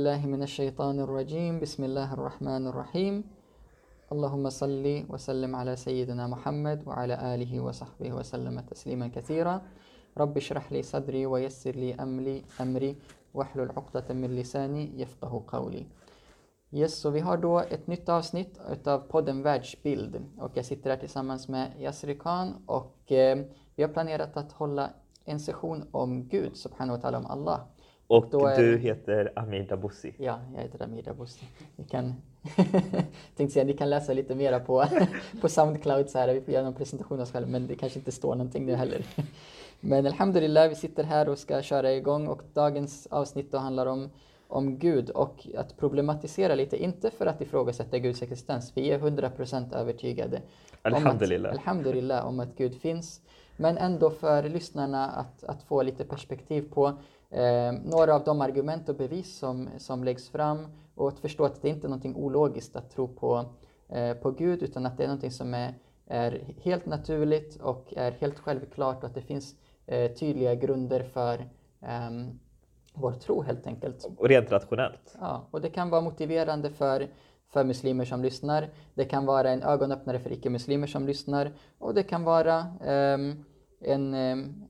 بالله من الشيطان الرجيم بسم الله الرحمن الرحيم اللهم صل وسلم على سيدنا محمد وعلى آله وصحبه وسلم تسليما كثيرا رب اشرح لي صدري ويسر لي أمري, أمري واحلل عقدة من lisani يفقه قولي Yes, så vi har då ett nytt avsnitt utav podden Världsbild och jag sitter här tillsammans med Yasri Khan och eh, vi har planerat att hålla en session om Gud, subhanahu wa ta'ala, om Allah. Och är- du heter Amir Daboussi. Ja, jag heter Amir Daboussi. Ni kan, tänkte säga, ni kan läsa lite mera på, på Soundcloud så här, vi får göra någon presentation av oss själva, men det kanske inte står någonting där heller. Men Alhamdulillah, vi sitter här och ska köra igång och dagens avsnitt då handlar om, om Gud och att problematisera lite, inte för att ifrågasätta Guds existens, vi är 100% övertygade om Alhamdulillah. att, alhamdulillah om att Gud finns, men ändå för lyssnarna att, att få lite perspektiv på eh, några av de argument och bevis som, som läggs fram och att förstå att det inte är någonting ologiskt att tro på, eh, på Gud utan att det är någonting som är, är helt naturligt och är helt självklart och att det finns eh, tydliga grunder för ehm, vår tro helt enkelt. Och rent rationellt. Ja, och det kan vara motiverande för, för muslimer som lyssnar. Det kan vara en ögonöppnare för icke-muslimer som lyssnar. Och det kan vara ehm, en,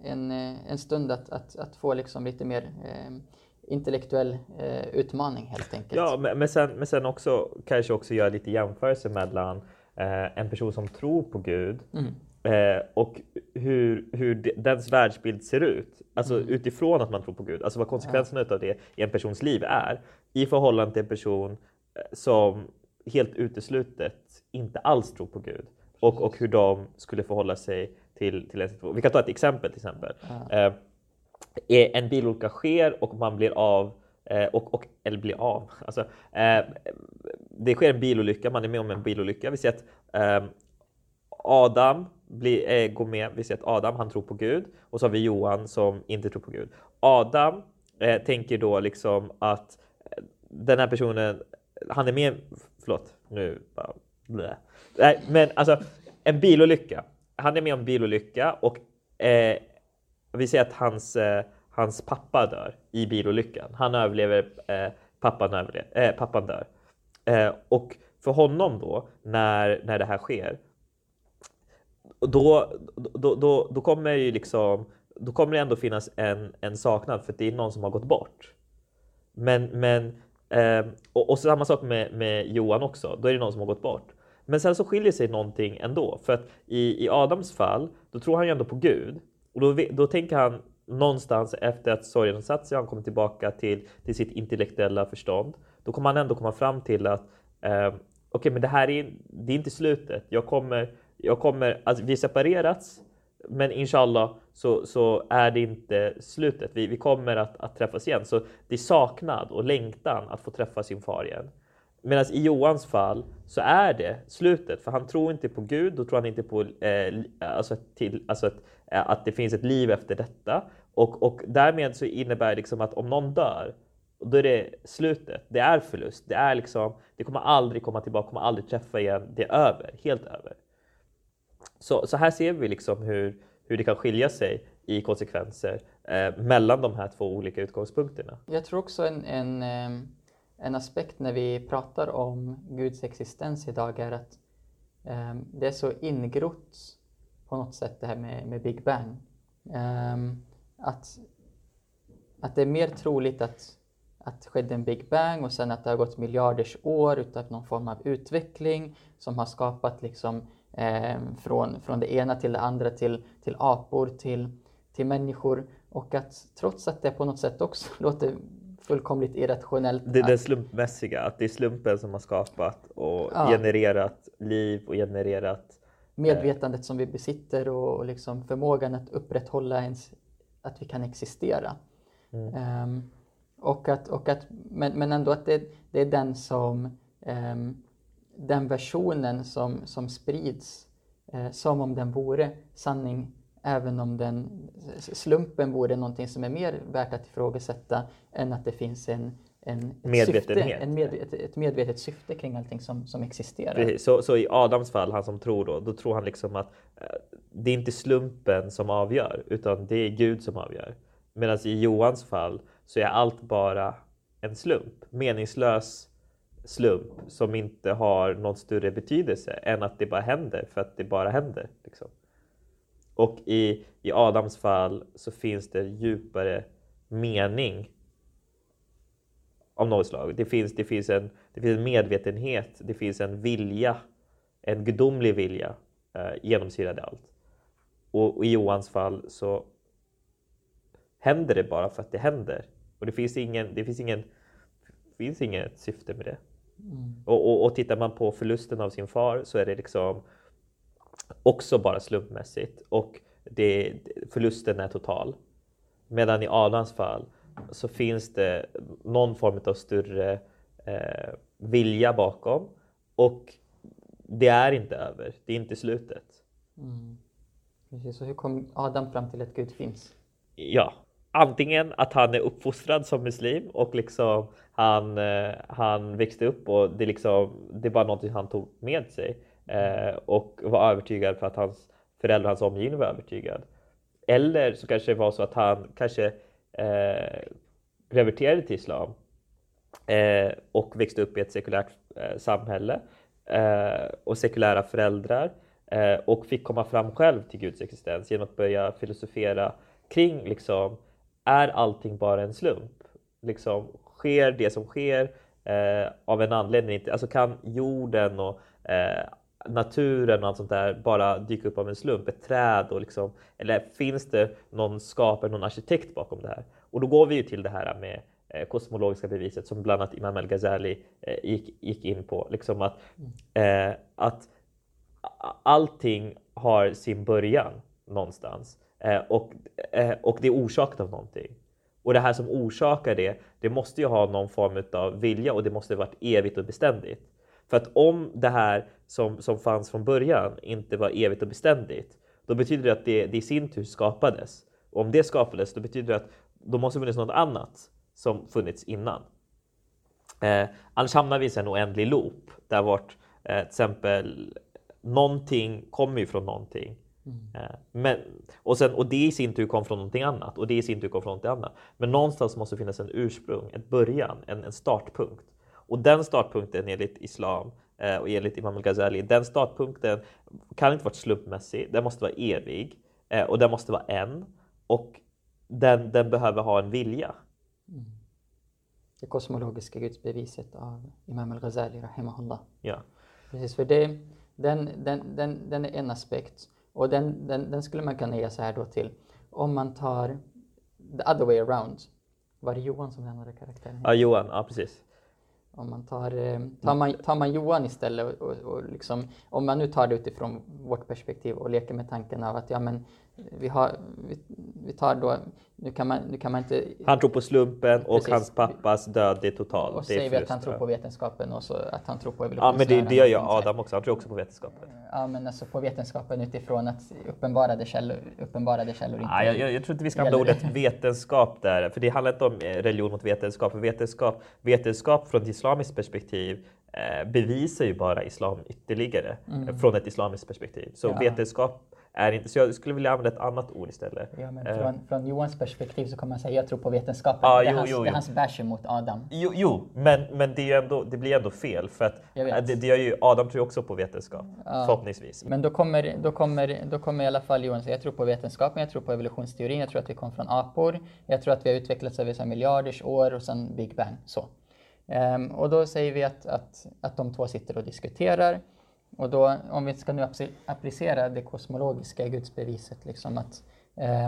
en, eh, en stund att, att, att få liksom lite mer ehm, intellektuell eh, utmaning helt enkelt. Ja, men, men, sen, men sen också kanske också göra lite jämförelse mellan eh, en person som tror på Gud Mm. eh, och hur, hur de, dens världsbild ser ut. Alltså utifrån att man tror på Gud. Alltså vad konsekvenserna av det i en persons liv är i förhållande till en person eh, som helt uteslutet inte alls tror på Gud. Och, och hur de skulle förhålla sig till, till en situation. Vi kan ta ett exempel till exempel. Eh, är en bilolycka sker och man blir av eh, och, och, eller blir av. Alltså, eh, det sker en bilolycka, man är med om en bilolycka. Vi ser att eh, Adam blir, eh, går med, vi ser att Adam han tror på Gud och så har vi Johan som inte tror på Gud. Adam eh, tänker då liksom att eh, den här personen, han är med, förlåt nu bara, blä. Nej, men alltså en bilolycka. Han är med om en bilolycka och eh, vi ser att hans, eh, hans pappa dör i bilolyckan. Han överlever, eh, pappan, överlever, eh, pappan dör. Eh, och för honom då, när, när det här sker, då, då, då, då kommer ju liksom, då kommer det ändå finnas en, en saknad för att det är någon som har gått bort. Men, men eh, och, och samma sak med, med Johan också, då är det någon som har gått bort. Men sen så skiljer sig någonting ändå, för att i, i Adams fall, då tror han ju ändå på Gud. Och då, då tänker han någonstans efter att sorgen har satt sig, han kommer tillbaka till, till sitt intellektuella förstånd. Då kommer han ändå komma fram till att eh, okej, men det här är, det är inte slutet. Jag kommer, jag kommer, alltså vi har separerats, men inshallah så, så är det inte slutet. Vi, vi kommer att, att träffas igen. Så det är saknad och längtan att få träffa sin far igen. Medan i Johans fall så är det slutet, för han tror inte på Gud, då tror han inte på eh, alltså till, alltså att, eh, att det finns ett liv efter detta. Och, och därmed så innebär det liksom att om någon dör, då är det slutet. Det är förlust. Det är liksom, det kommer aldrig komma tillbaka, kommer aldrig träffa igen. Det är över, helt över. Så, så här ser vi liksom hur, hur det kan skilja sig i konsekvenser eh, mellan de här två olika utgångspunkterna. Jag tror också en, en, eh en aspekt när vi pratar om Guds existens idag är att um, det är så ingrott på något sätt det här med, med Big Bang. Um, att, att det är mer troligt att, att det skedde en Big Bang och sen att det har gått miljarders år utav någon form av utveckling som har skapat liksom ehm, från, från det ena till det andra till, till apor till, till människor och att trots att det på något sätt också låter fullkomligt irrationellt Det, det slumpmässiga, att det är slumpen som har skapat och Ja. genererat liv och genererat medvetandet som vi besitter och, och liksom förmågan att upprätthålla ens, att vi kan existera. Ehm, och att, och att, men, men ändå att det, det är den som ehm, den versionen som, som sprids eh, som om den vore sanning även om den slumpen vore någonting som är mer värt att ifrågasätta än att det finns en, en, ett, Medvetenhet. syfte, en medvet, ett medvetet syfte kring allting som, som existerar. Precis. Så, så i Adams fall, han som tror då, då tror han liksom att eh, det är inte slumpen som avgör, utan det är Gud som avgör. Medan i Johans fall så är allt bara en slump, meningslös slump som inte har någon större betydelse än att det bara händer för att det bara händer. Liksom. Och i, i Adams fall så finns det djupare mening av något slag. Det finns, det, finns en, det finns en medvetenhet, det finns en vilja, en gudomlig vilja eh, genomsyrade allt. Och, och, i Johans fall så händer det bara för att det händer. Och det finns, ingen, det finns, ingen, finns inget syfte med det. Mm. Och, och, och tittar man på förlusten av sin far så är det liksom också bara slumpmässigt och det, förlusten är total. Medan i Adams fall så finns det någon form av större eh, vilja bakom och det är inte över, det är inte slutet. Mm. Precis, så hur kom Adam fram till att Gud finns? Ja, antingen att han är uppfostrad som muslim och liksom han, eh, han växte upp och det, liksom, det var någonting han tog med sig eh, och var övertygad för att hans föräldrar och hans omgivning var övertygad. Eller så kanske det var så att han kanske eh, reverterade till islam eh, och växte upp i ett sekulärt eh, samhälle eh, och sekulära föräldrar eh, och fick komma fram själv till Guds existens genom att börja filosofera kring liksom, är allting bara en slump? Liksom, sker det som sker eh, av en anledning? Alltså kan jorden och eh, naturen och allt sånt där bara dyka upp av en slump? Ett träd och liksom, eller finns det någon skapare, någon arkitekt bakom det här? Och då går vi ju till det här med eh, kosmologiska beviset som bland annat Imam El-Ghazali eh, gick, gick, in på. Liksom att, eh, att allting har sin början någonstans eh, och, eh, och det är orsakat av någonting. Och det här som orsakar det, det måste ju ha någon form av vilja och det måste varit evigt och beständigt. För att om det här som, som fanns från början inte var evigt och beständigt, då betyder det att det, det i sin tur skapades. Och om det skapades, då betyder det att då måste det finnas något annat som funnits innan. Eh, annars hamnar vi i en oändlig loop där vårt, eh, till exempel, någonting kommer ju från någonting. Mm. Eh, men, och, sen, och det i sin tur kom från någonting annat och det i sin tur kom från någonting annat. Men någonstans måste det finnas en ursprung, en början, en, en startpunkt. Och den startpunkten enligt Islam eh, och enligt Imam al-Ghazali, den startpunkten kan inte vara slumpmässig, den måste vara evig eh, och den måste vara en. Och den, den behöver ha en vilja. Mm. Det kosmologiska gudsbeviset av Imam al-Ghazali, rahimahullah. Ja. Precis, för det, den, den, den, den är en aspekt. Och den, den, den skulle man kunna ge så här då till, om man tar the other way around. Var det Johan som lämnade karaktären? Ja, Johan, ja precis. Om man tar, eh, tar, man, tar man Johan istället och, och liksom, om man nu tar det utifrån vårt perspektiv och leker med tanken av att ja men vi, har, vi, vi, tar då, nu kan, man, nu kan man inte... Han tror på slumpen och precis, hans pappas död, är totalt. Och säger vi att han tror på vetenskapen och så att han tror på evolutionen. Ja, men det, det gör ju Adam också, han tror också på vetenskapen. Ja, men alltså på vetenskapen utifrån att uppenbarade källor, uppenbarade källor inte... Ja, jag, jag, jag tror inte vi ska använda ordet vetenskap där, för det handlar inte om eh, religion mot vetenskap. För vetenskap, vetenskap från ett islamiskt perspektiv eh, bevisar ju bara islam ytterligare mm. från ett islamiskt perspektiv. Så ja. vetenskap är inte, så jag skulle vilja använda ett annat ord istället. Ja, men från, uh, från Johans perspektiv så kan man säga jag tror på vetenskapen. Ah, det, är jo, hans, jo, det är hans bash mot Adam. Jo, jo men, men det, är ändå, det blir ändå fel för att det, det gör ju, Adam tror också på vetenskap, ja. förhoppningsvis. Men då kommer, då, kommer, då kommer i alla fall Johan säga jag tror på vetenskapen, jag tror på evolutionsteorin, jag tror att vi kom från apor, jag tror att vi har utvecklats över så miljarders år och sen Big Bang. Så. Um, och då säger vi att, att, att de två sitter och diskuterar. Och då, om vi ska nu applicera det kosmologiska gudsbeviset, liksom att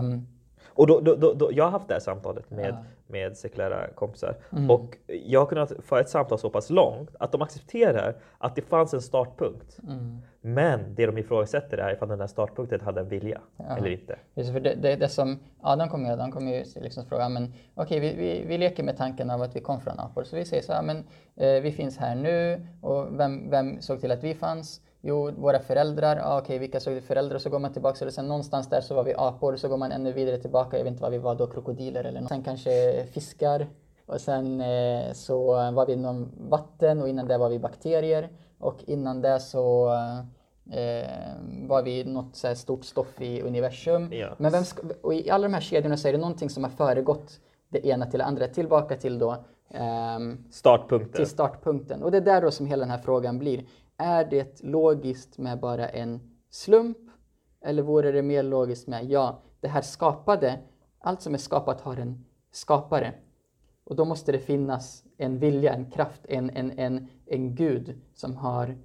um, och då, då, då, jag har haft det här samtalet med. Med sekulära kompisar mm. och jag har kunnat föra ett samtal så pass långt att de accepterar att det fanns en startpunkt. Mm. Men det de ifrågasätter är ifall den här startpunkten hade en vilja ja. eller inte. Just för det, det, det som Adam kommer göra, han kommer ju liksom fråga, men okej, okay, vi, vi, vi leker med tanken av att vi kom från apor, så vi säger så här, men eh, vi finns här nu och vem, vem såg till att vi fanns? Jo, våra föräldrar. Ah, Okej, okay, vilka såg vi föräldrar? Så går man tillbaka. Och sen någonstans där så var vi apor. Så går man ännu vidare tillbaka. Jag vet inte vad vi var då, krokodiler eller något. Sen kanske fiskar. Och sen eh, så var vi inom vatten och innan det var vi bakterier. Och innan det så eh, var vi något så stort stoff i universum. Ja. Men vem ska, och i alla de här kedjorna så är det någonting som har föregått det ena till det andra. Tillbaka till då ehm, Startpunkten. till startpunkten. Och det är där då som hela den här frågan blir. Är det logiskt med bara en slump? Eller vore det mer logiskt med, ja, det här skapade, allt som är skapat har en skapare. Och då måste det finnas en vilja, en kraft, en, en, en, en gud som har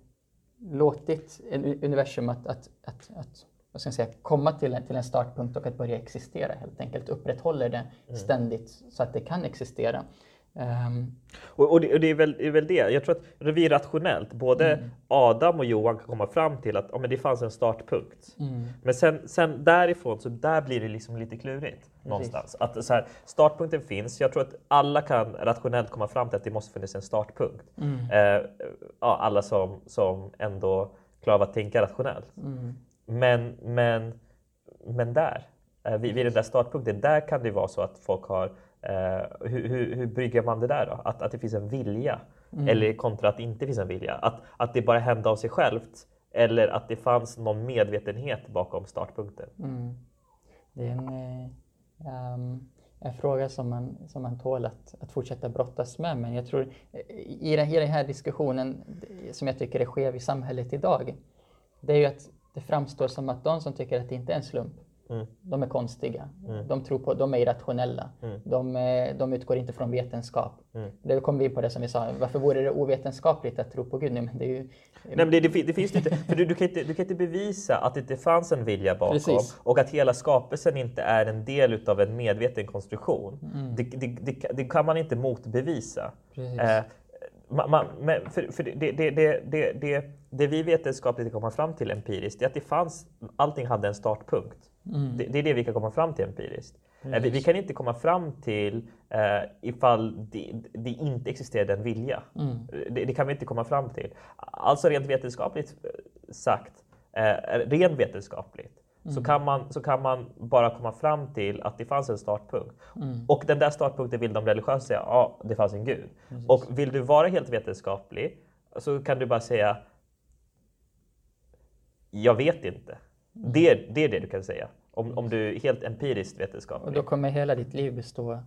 låtit universum att, att, att, att vad ska jag säga, komma till en, till en startpunkt och att börja existera helt enkelt. Upprätthåller det ständigt så att det kan existera. Ehm, Och, och, det, och det, är väl, det är väl det. Jag tror att det blir rationellt. Både Mm. Adam och Johan kan komma fram till att ja, men det fanns en startpunkt. Mm. Men sen, sen därifrån så där blir det liksom lite klurigt någonstans. Att så här, startpunkten finns. Jag tror att alla kan rationellt komma fram till att det måste finnas en startpunkt. Mm. Eh, ja, alla som, som ändå klarar av att tänka rationellt. mm, Men, men, men där, eh, vid, vid den där startpunkten, där kan det vara så att folk har Eh, hur, hur, hur brygger man det där då? Att, att det finns en vilja eller kontra att det inte finns en vilja? Att, att det bara hände av sig självt eller att det fanns någon medvetenhet bakom startpunkten? mm. Det är en, ehm, en fråga som man, som man tål att, att fortsätta brottas med. Men jag tror i den, i den här diskussionen som jag tycker är skev i samhället idag, det är ju att det framstår som att de som tycker att det inte är en slump, Mm. de är konstiga. Mm. De, tror på, de är irrationella. Mm. De, eh, de utgår inte från vetenskap. Mm. Det kommer vi in på det som vi sa, varför vore det ovetenskapligt att tro på Gud? Nej, men det är ju, Nej, men det, det, fin- det finns inte, för du, du, kan inte, du kan inte bevisa att det inte fanns en vilja bakom Precis. och att hela skapelsen inte är en del utav en medveten konstruktion. Det, det, det, kan man inte motbevisa. Eh, man, man, men för, för det, det, vi vetenskapligt komma fram till empiriskt är att det fanns, allting hade en startpunkt. Mm. Det, det är det vi kan komma fram till empiriskt. Eh, vi, vi kan inte komma fram till eh, ifall det, det inte existerade en vilja. Mm. Det, det kan vi inte komma fram till. Alltså rent vetenskapligt eh, sagt, eh, rent vetenskapligt, Mm. så, kan man, så kan man bara komma fram till att det fanns en startpunkt. Mm. Och den där startpunkten vill de religiösa säga, ja, det fanns en gud. Och vill du vara helt vetenskaplig så kan du bara säga, jag vet inte. Det, det är det du kan säga. Om, om du är helt empiriskt Och vetenskaplig. då kommer hela ditt liv bestå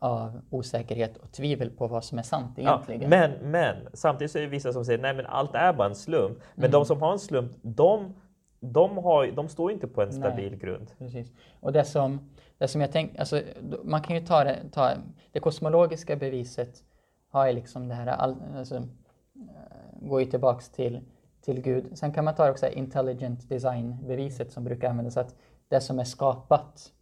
av osäkerhet och tvivel på vad som är sant Ja, egentligen. men, men samtidigt så är det vissa som säger nej men allt är bara en slump. Men Mm. de som har en slump, de, de, har, de står inte på en stabil grund. Precis. Och det som, det som jag tänker, alltså, man kan ju ta det, ta det kosmologiska beviset har ju liksom det här, all, alltså, eh, går ju tillbaks till, till Gud. Sen kan man ta också intelligent design-beviset som brukar användas, att det som är skapat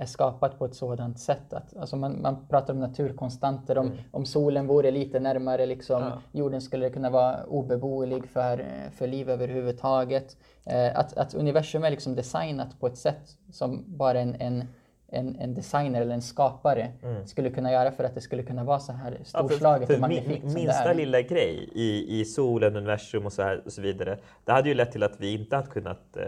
är skapat på ett sådant sätt att alltså man, man pratar om naturkonstanter, om, om solen vore lite närmare liksom, Ja. jorden skulle det kunna vara obeboelig för, för liv överhuvudtaget. Eh, att, att universum är liksom designat på ett sätt som bara en, en, en, en designer eller en skapare skulle kunna göra för att det skulle kunna vara så här Ja, storslaget för och magnifikt min- Minsta lilla grej i, i solen, universum och så, här, och så vidare. Det hade ju lett till att vi inte hade kunnat eh,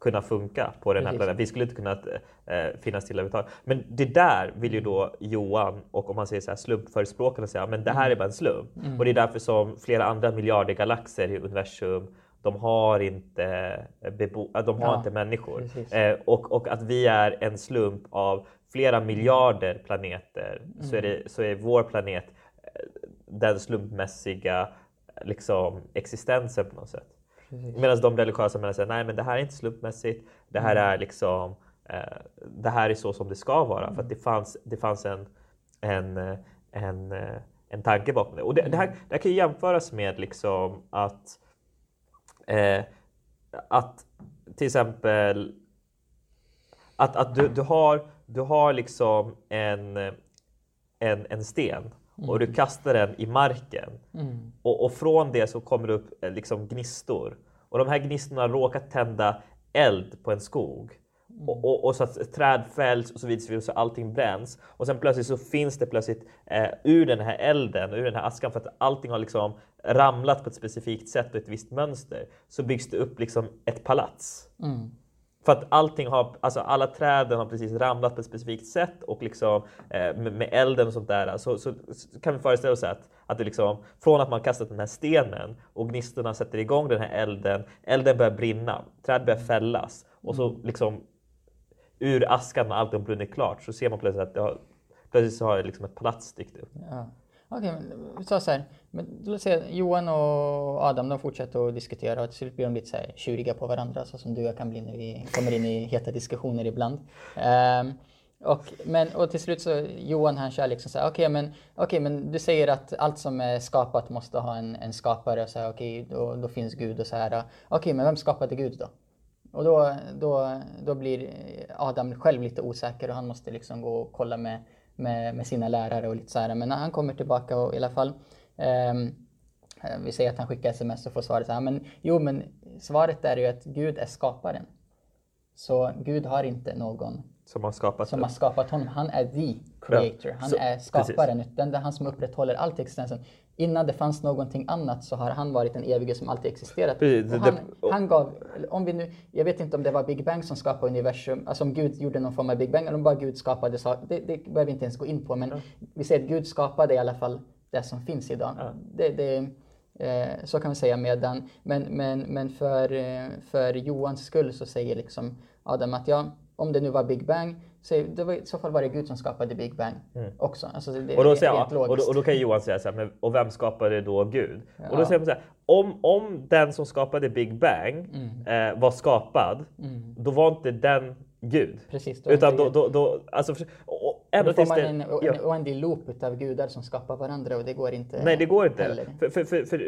kunna funka på den här planeten. Vi skulle inte kunnat eh, finnas till överhuvudtaget. Men det där vill ju då Johan och om man säger så här slumpförespråkarna säga, men det Mm. här är bara en slump. Och det är därför som flera andra miljarder galaxer i universum de har inte, eh, bebo- äh, de har Ja, inte människor. Eh, och, och att vi är en slump av flera miljarder planeter så, är det, så är vår planet eh, den slumpmässiga liksom, existensen på något sätt. Medan de religiösa menar säger nej men det här är inte slumpmässigt. Det här är liksom eh, det här är så som det ska vara för att det fanns, det fanns en, en, eh, en, eh, en tanke bakom det. Och det, det, här, det här kan ju jämföras med liksom att eh, att till exempel att, att du, du har, du har liksom en, en, en sten och du kastar den i marken. Mm. och, och från det så kommer det upp eh, liksom gnistor. Och de här gnistorna råkar tända eld på en skog och, och, och så att träd fälls och så vidare så, allting bränns och sen plötsligt så finns det plötsligt eh, ur den här elden, ur den här askan för att allting har liksom ramlat på ett specifikt sätt och ett visst mönster så byggs det upp liksom ett palats. Mm. För att allting har, alltså alla träden har precis ramlat på ett specifikt sätt och liksom eh, med, med elden och sånt där så, så, så kan vi föreställa oss att, att det liksom från att man kastat den här stenen och gnistorna sätter igång den här elden, elden börjar brinna, träd börjar fällas och så liksom ur askan när allt har brunnit klart så ser man plötsligt att det har, plötsligt så har liksom ett palats dykt upp. Ja. Okej, men vi tar så här. Men låt säga Johan och Adam de fortsätter att diskutera och till slut blir de lite så här tjuriga på varandra så som du och jag kan bli när vi kommer in i heta diskussioner ibland. Um, och, men, och till slut så Johan han kör liksom så här, okej men, okay, men du säger att allt som är skapat måste ha en, en skapare, så här, okej då, då finns Gud och så här. Okej men vem skapade Gud då? Och då, då, då blir Adam själv lite osäker och han måste liksom gå och kolla med, med, med sina lärare och lite så här. Men när han kommer tillbaka och i alla fall ehm, eh, vi säger att han skickar sms och får svaret så här, men jo men svaret är ju att Gud är skaparen. Så Gud har inte någon som har skapat som det. har skapat honom. Han är the creator. Han så- är skaparen. Den är han som upprätthåller allt i existensen. Innan det fanns någonting annat så har han varit den evige som alltid existerat. Precis, Och det- han, och- han gav, om vi nu, jag vet inte om det var Big Bang som skapade universum, alltså om Gud gjorde någon form av Big Bang eller om bara Gud skapade saker. Det, det behöver vi inte ens gå in på men vi säger att Gud skapade i alla fall det som finns idag. Det, det, eh, så kan vi säga medan, men, men, men för, eh, för Johans skull så säger liksom Adam att ja, om det nu var Big Bang, så, det var, i så fall var det Gud som skapade Big Bang också. Alltså det, Och då, säger, ja, och, då, och då kan Johan säga så här, men, och vem skapade då Gud? Och då säger man så här, om, om den som skapade Big Bang Mm. eh, var skapad, då var inte den Gud. Precis, då Utan då, då, då, alltså, och Då får man det, en, ja. en oändlig loop utav gudar som skapar varandra och det går inte Nej, det går inte. heller. För, för, för, för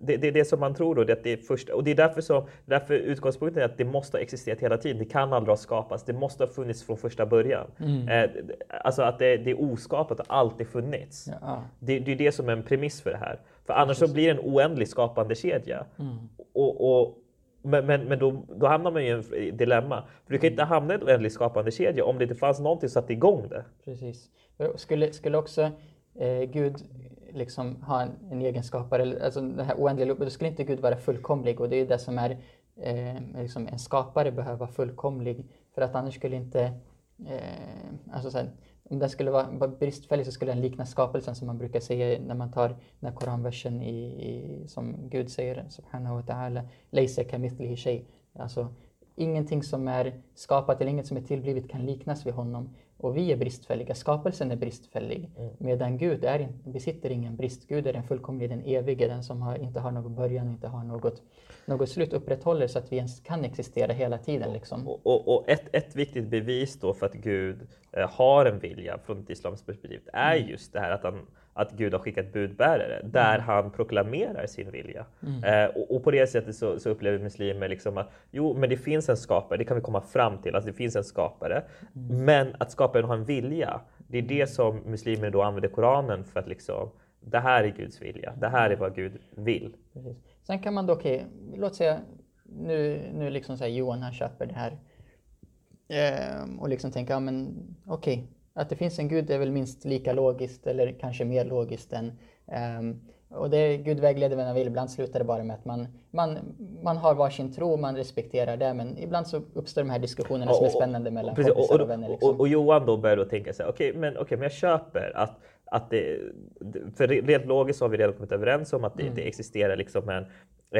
det, det är det som man tror då, det är att det är först, och det är därför, som, därför utgångspunkten är att det måste ha existerat hela tiden. Det kan aldrig ha skapats. Det måste ha funnits från första början. Mm. Eh, alltså att det, det är oskapat och alltid funnits. Ja. Det, det är det som är en premiss för det här. För annars så blir det en oändlig skapande kedja. Mm. Och, och, men men, men då, då hamnar man ju i ett dilemma. För du kan inte hamna i en oändlig skapande kedja om det inte fanns någonting som satte igång det. Precis. Skulle, skulle också eh, Gud liksom ha en, en egenskapare, eller, alltså den här oändliga loopen, då skulle inte Gud vara fullkomlig och det är ju det som är eh, liksom en skapare behöver vara fullkomlig för att annars skulle inte eh, alltså så här, om den skulle vara bristfällig så skulle den likna skapelsen som man brukar säga när man tar den här koranversen i, i, som Gud säger subhanahu wa ta'ala Laysa kamithlihi shay. Alltså ingenting som är skapat eller inget som är tillblivet kan liknas vid honom. Och vi är bristfälliga, skapelsen är bristfällig. Medan Gud är, besitter ingen brist. Gud är den fullkomlige, den evige, den som har, inte har någon början och inte har något, något slut. Upprätthåller så att vi ens kan existera hela tiden. Liksom. Och, och, och ett, ett viktigt bevis då för att Gud eh, har en vilja från ett islamiskt perspektiv är just det här att, han, att Gud har skickat budbärare där han proklamerar sin vilja. Eh, och, och på det sättet så, så upplever muslimer liksom att jo, men det finns en skapare, det kan vi komma fram till, alltså det finns en skapare. Men att skaparen har en vilja, det är det som muslimer då använder Koranen för att liksom det här är Guds vilja, det här är vad Gud vill. Precis. Sen kan man då, okej, låt säga nu, nu liksom så här, Johan han köper det här ehm, och liksom tänker, ja men okej, att det finns en gud är väl minst lika logiskt eller kanske mer logiskt än ehm, och det Gud vägleder vem han vill. Ibland slutar det bara med att man, man, man har varsin tro, man respekterar det. Men ibland så uppstår de här diskussionerna som är spännande mellan Precis, kompisar och, och, och, vänner. och, Liksom. och Johan då börjar då tänka så här, okej men, okej, men jag köper att, att det, för rent logiskt har vi redan kommit överens om att det, Mm. det existerar liksom en,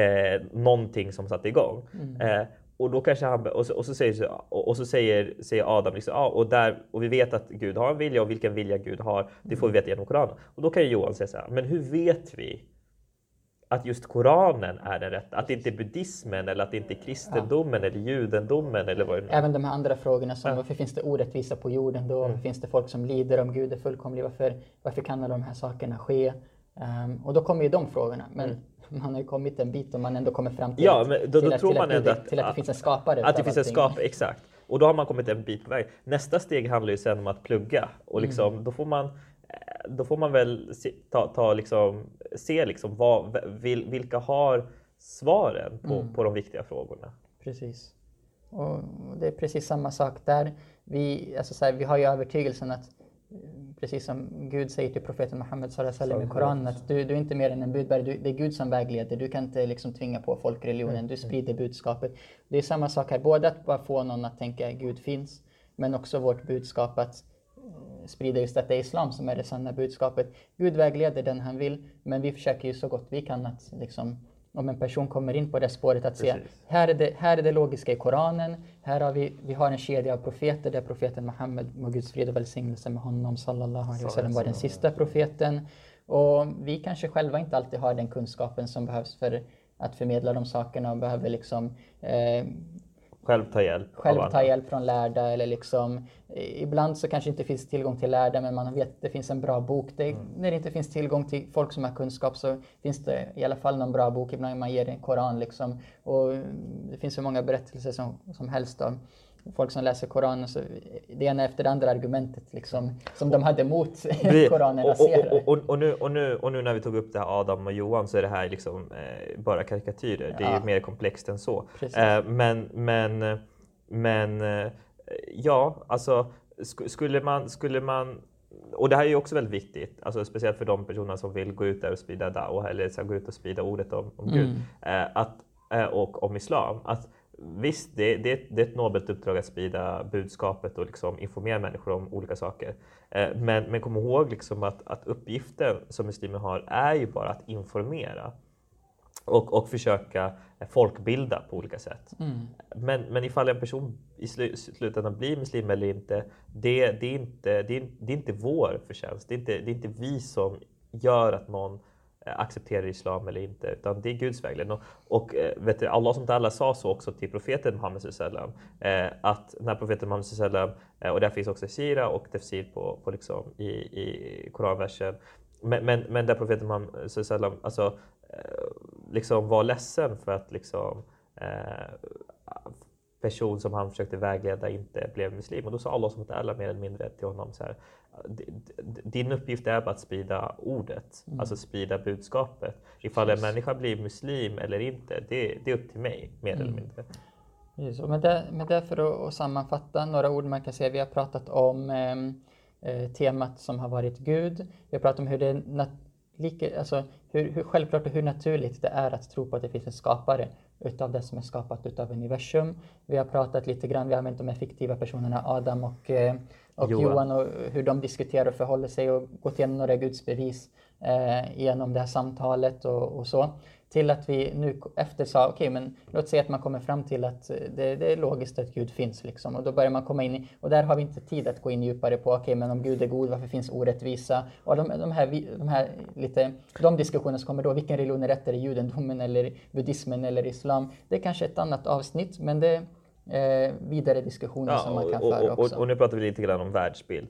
eh, någonting som satte igång. Mm. Eh, och då kanske han, och så, och så säger, och, så säger, säger Adam liksom, ja, och, där, och vi vet att Gud har en vilja och vilken vilja Gud har, det får vi veta genom Koranen. Och då kan ju Johan säga så här, men hur vet vi att just Koranen är den rätta? Att det inte är buddhismen eller att det inte är kristendomen eller judendomen eller vad det är. Även de här andra frågorna som varför finns det orättvisa på jorden då? Mm. Varför finns det folk som lider om Gud är fullkomlig? Varför, varför kan alla de här sakerna ske? Ehm, och då kommer ju de frågorna. Men man har ju kommit en bit och man ändå kommer fram till, Mm. Ja, att, men då- till, då att, tror till, man att, att- till att det att- finns en skapare Att det finns en skapare, exakt. Och då har man kommit en bit på väg. Nästa steg handlar ju sen om att plugga och Mm. liksom, då får man då får man väl se, ta, ta liksom, se liksom vad, vil, vilka har svaren på, Mm. på de viktiga frågorna. Precis. Och det är precis samma sak där. Vi, alltså så här, vi har ju övertygelsen att Precis som Gud säger till profeten Muhammed wasallam i Koranen att du, du är inte mer än en budbärare, du, det är Gud som vägleder. Du kan inte liksom tvinga på folk religionen, du sprider budskapet. Det är samma sak här, både att bara få någon att tänka att Gud finns, men också vårt budskap att sprida just att det är islam som är det sanna budskapet. Gud vägleder den han vill, men vi försöker ju så gott vi kan att liksom om en person kommer in på det spåret att se, Precis. här är, det, här är det logiska i Koranen, här har vi, vi har en kedja av profeter där profeten Muhammed, må Guds frid och välsignelse med honom, sallallahu alaihi wasallam, var den sista profeten. Och vi kanske själva inte alltid har den kunskapen som behövs för att förmedla de sakerna och behöver liksom eh, Själv ta hjälp själv ta hjälp från lärda eller liksom eh, ibland så kanske inte finns tillgång till lärda men man vet att det finns en bra bok. Det, Mm. När det inte finns tillgång till folk som har kunskap så finns det i alla fall någon bra bok. Ibland man ger en koran liksom. Och det finns så många berättelser som, som helst om folk som läser koranen. Så det ena efter det andra argumentet liksom, som de hade mot koranen och, raserar. och, och, och, nu, och, nu, och nu när vi tog upp det här Adam och Johan så är det här liksom eh, bara karikatyrer. Det är Ja. mer komplext än så. Eh, men, men, men eh, ja, alltså sk- skulle man, skulle man och det här är ju också väldigt viktigt, alltså speciellt för de personer som vill gå ut där och sprida dawa eller så gå ut och sprida ordet om, om Gud eh, att, eh, och om islam. Att Visst, det, det, det är ett nobelt uppdrag att sprida budskapet och liksom informera människor om olika saker. Eh, men, men kom ihåg liksom att, att uppgiften som muslimer har är ju bara att informera och, och försöka folkbilda på olika sätt. Men, men ifall en person i slu, slutändan blir muslim eller inte, det, det, är inte, det, är, det är inte vår förtjänst. Det är inte, det är inte vi som gör att någon Eh, accepterar islam eller inte, utan det är Guds vägledning. Och, och eh, vet du, Allah som alla sa så också till profeten Muhammed sallam, eh, att när profeten Muhammed sallam, eh, och där finns också sira och tafsir på, på liksom i, i koranversen, men, men, men där profeten Muhammed sallam, alltså eh, liksom var ledsen för att liksom eh, person som han försökte vägleda inte blev muslim. Och då sa Allah som alla mer eller mindre till honom så här. "D- d- Din uppgift är bara att sprida ordet, alltså sprida budskapet. Ifall en människa blir muslim eller inte, det, det är upp till mig mer eller mindre. Precis, och med, det, med det för att, att sammanfatta några ord man kan säga. Vi har pratat om ehm, eh, temat som har varit Gud. Vi har pratat om hur det är nat- lika, alltså, hur, hur självklart och hur naturligt det är att tro på att det finns en skapare utav det som är skapat utav universum. Vi har pratat lite grann, vi har använt de här fiktiva personerna Adam och, eh, och Johan. Johan. och hur de diskuterar och förhåller sig och gått igenom några gudsbevis eh, genom det här samtalet och, och så. Till att vi nu efter sa, okej men låt säga att man kommer fram till att eh, det, det är logiskt att Gud finns liksom. Och då börjar man komma in i, och där har vi inte tid att gå in djupare på, okej men om Gud är god, varför finns orättvisa? Och de, de, här, de här lite, de diskussioner som kommer då, vilken religion är rätt? Är det judendomen eller buddhismen eller islam? Det är kanske ett annat avsnitt, men det eh, vidare diskussioner som man kan och, föra och, också. och, och nu pratar vi lite grann om världsbild.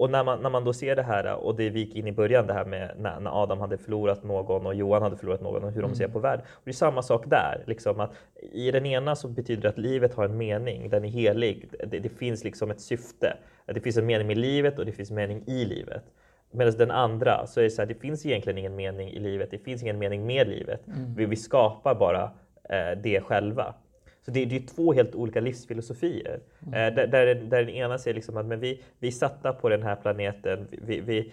Och, när, man, när man då ser det här, och det vi gick in i början, det här med när, när Adam hade förlorat någon och Johan hade förlorat någon och hur Mm. de ser på världen. Och det är samma sak där. Liksom att I den ena så betyder det att livet har en mening, den är helig. Det, det finns liksom ett syfte. Det finns en mening med livet och det finns en mening i livet. Medan den andra så är det så här, det finns egentligen ingen mening i livet. Det finns ingen mening med livet. Vi, vi skapar bara eh, det själva. Så det, det är två helt olika livsfilosofier. Eh, där, där, den- där den ena säger liksom att men vi, vi satta på den här planeten vi, vi,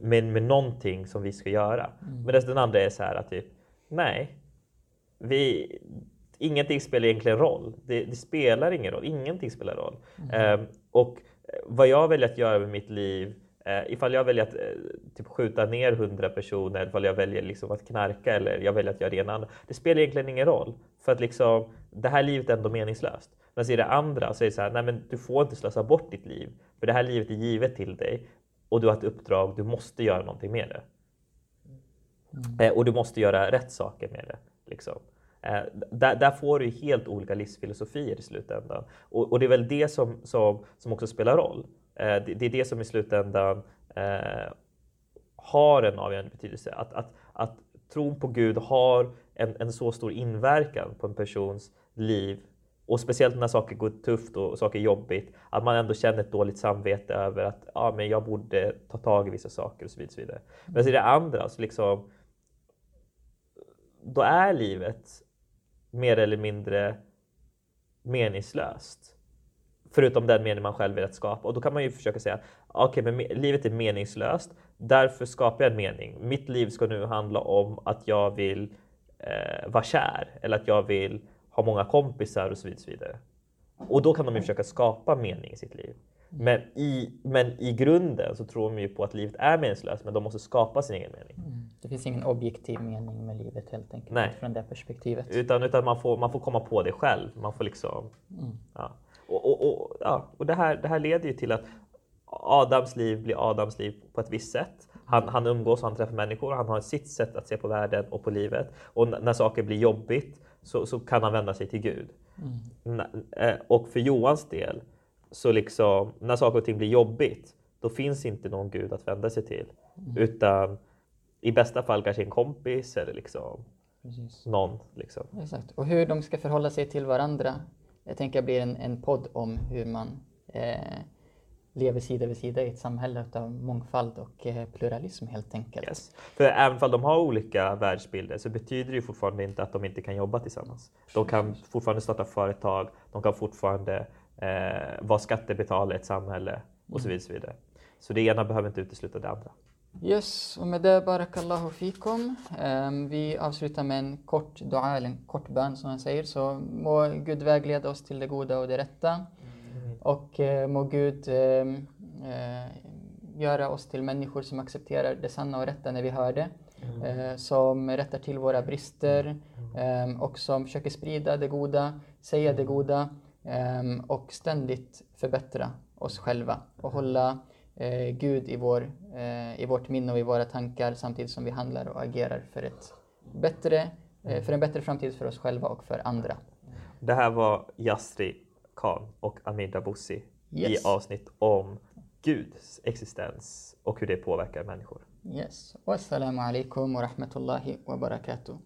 med, med någonting som vi ska göra. Medan den andra är så här att typ, nej, vi, ingenting spelar egentligen roll. Det, det spelar ingen roll, ingenting spelar roll. Eh, och eh, vad jag väljer att göra med mitt liv Eh, ifall jag väljer att eh, typ skjuta ner hundra personer, ifall jag väljer liksom att knarka eller jag väljer att göra det ena andra. Det spelar egentligen ingen roll. För att liksom, det här livet är ändå meningslöst. Men i det andra så är det så här, nej men du får inte slösa bort ditt liv. För det här livet är givet till dig. Och du har ett uppdrag, du måste göra någonting med det. Eh, och du måste göra rätt saker med det. Liksom. Eh, där, där får du helt olika livsfilosofier i slutändan. Och, och det är väl det som, som, som också spelar roll. Eh, det, är det som i slutändan eh, har en avgörande betydelse. Att, att, att tron på Gud har en, en så stor inverkan på en persons liv och speciellt när saker går tufft och saker är jobbigt, att man ändå känner ett dåligt samvete över att ja, men jag borde ta tag i vissa saker och så vidare. vidare. Men så är det andra, så liksom, då är livet mer eller mindre meningslöst. Förutom den mening man själv velat skapa. Och då kan man ju försöka säga, okej men me- livet är meningslöst, därför skapar jag en mening. Mitt liv ska nu handla om att jag vill eh, vara kär, eller att jag vill ha många kompisar och så vidare. Och, då kan de ju försöka skapa mening i sitt liv. Men i, men i grunden så tror de ju på att livet är meningslöst, men de måste skapa sin egen mening. Det finns ingen objektiv mening med livet helt enkelt Nej. från det perspektivet. Utan, utan man, får, man får komma på det själv. Man får liksom, ja. Och, och, och, ja. och det, här, det här leder ju till att Adams liv blir Adams liv på ett visst sätt. Han, han umgås och han träffar människor. Han har sitt sätt att se på världen och på livet. Och när saker blir jobbigt så, så kan han vända sig till Gud. N- eh, Och för Johans del, så liksom, när saker och ting blir jobbigt, då finns inte någon Gud att vända sig till. Utan i bästa fall kanske en kompis eller liksom Precis. någon. Liksom. Exakt. Och hur de ska förhålla sig till varandra. Jag tänker blir en, en podd om hur man eh, lever sida vid sida i ett samhälle av mångfald och eh, pluralism helt enkelt. Yes. För även om de har olika världsbilder så betyder det ju fortfarande inte att de inte kan jobba tillsammans. De kan fortfarande starta företag, de kan fortfarande eh, vara skattebetalare i ett samhälle och så vidare. Så, vidare. så det ena behöver inte utesluta det andra. Yes, och med det barakallahu fikum. Um, vi avslutar med en kort dua, eller en kort bön som man säger. Så må Gud vägleda oss till det goda och det rätta. Och uh, må Gud uh, uh, göra oss till människor som accepterar det sanna och rätta när vi hör det. Eh, som rättar till våra brister um, och som försöker sprida det goda, säga det goda um, och ständigt förbättra oss själva och hålla Gud i, vår, eh, i vårt minne och i våra tankar samtidigt som vi handlar och agerar för, ett bättre, eh, för en bättre framtid för oss själva och för andra. Det här var Yasri Khan och Amir Daboussi Yes. i avsnitt om Guds existens och hur det påverkar människor. Yes. Wassalamu alaikum wa rahmatullahi wa barakatuh.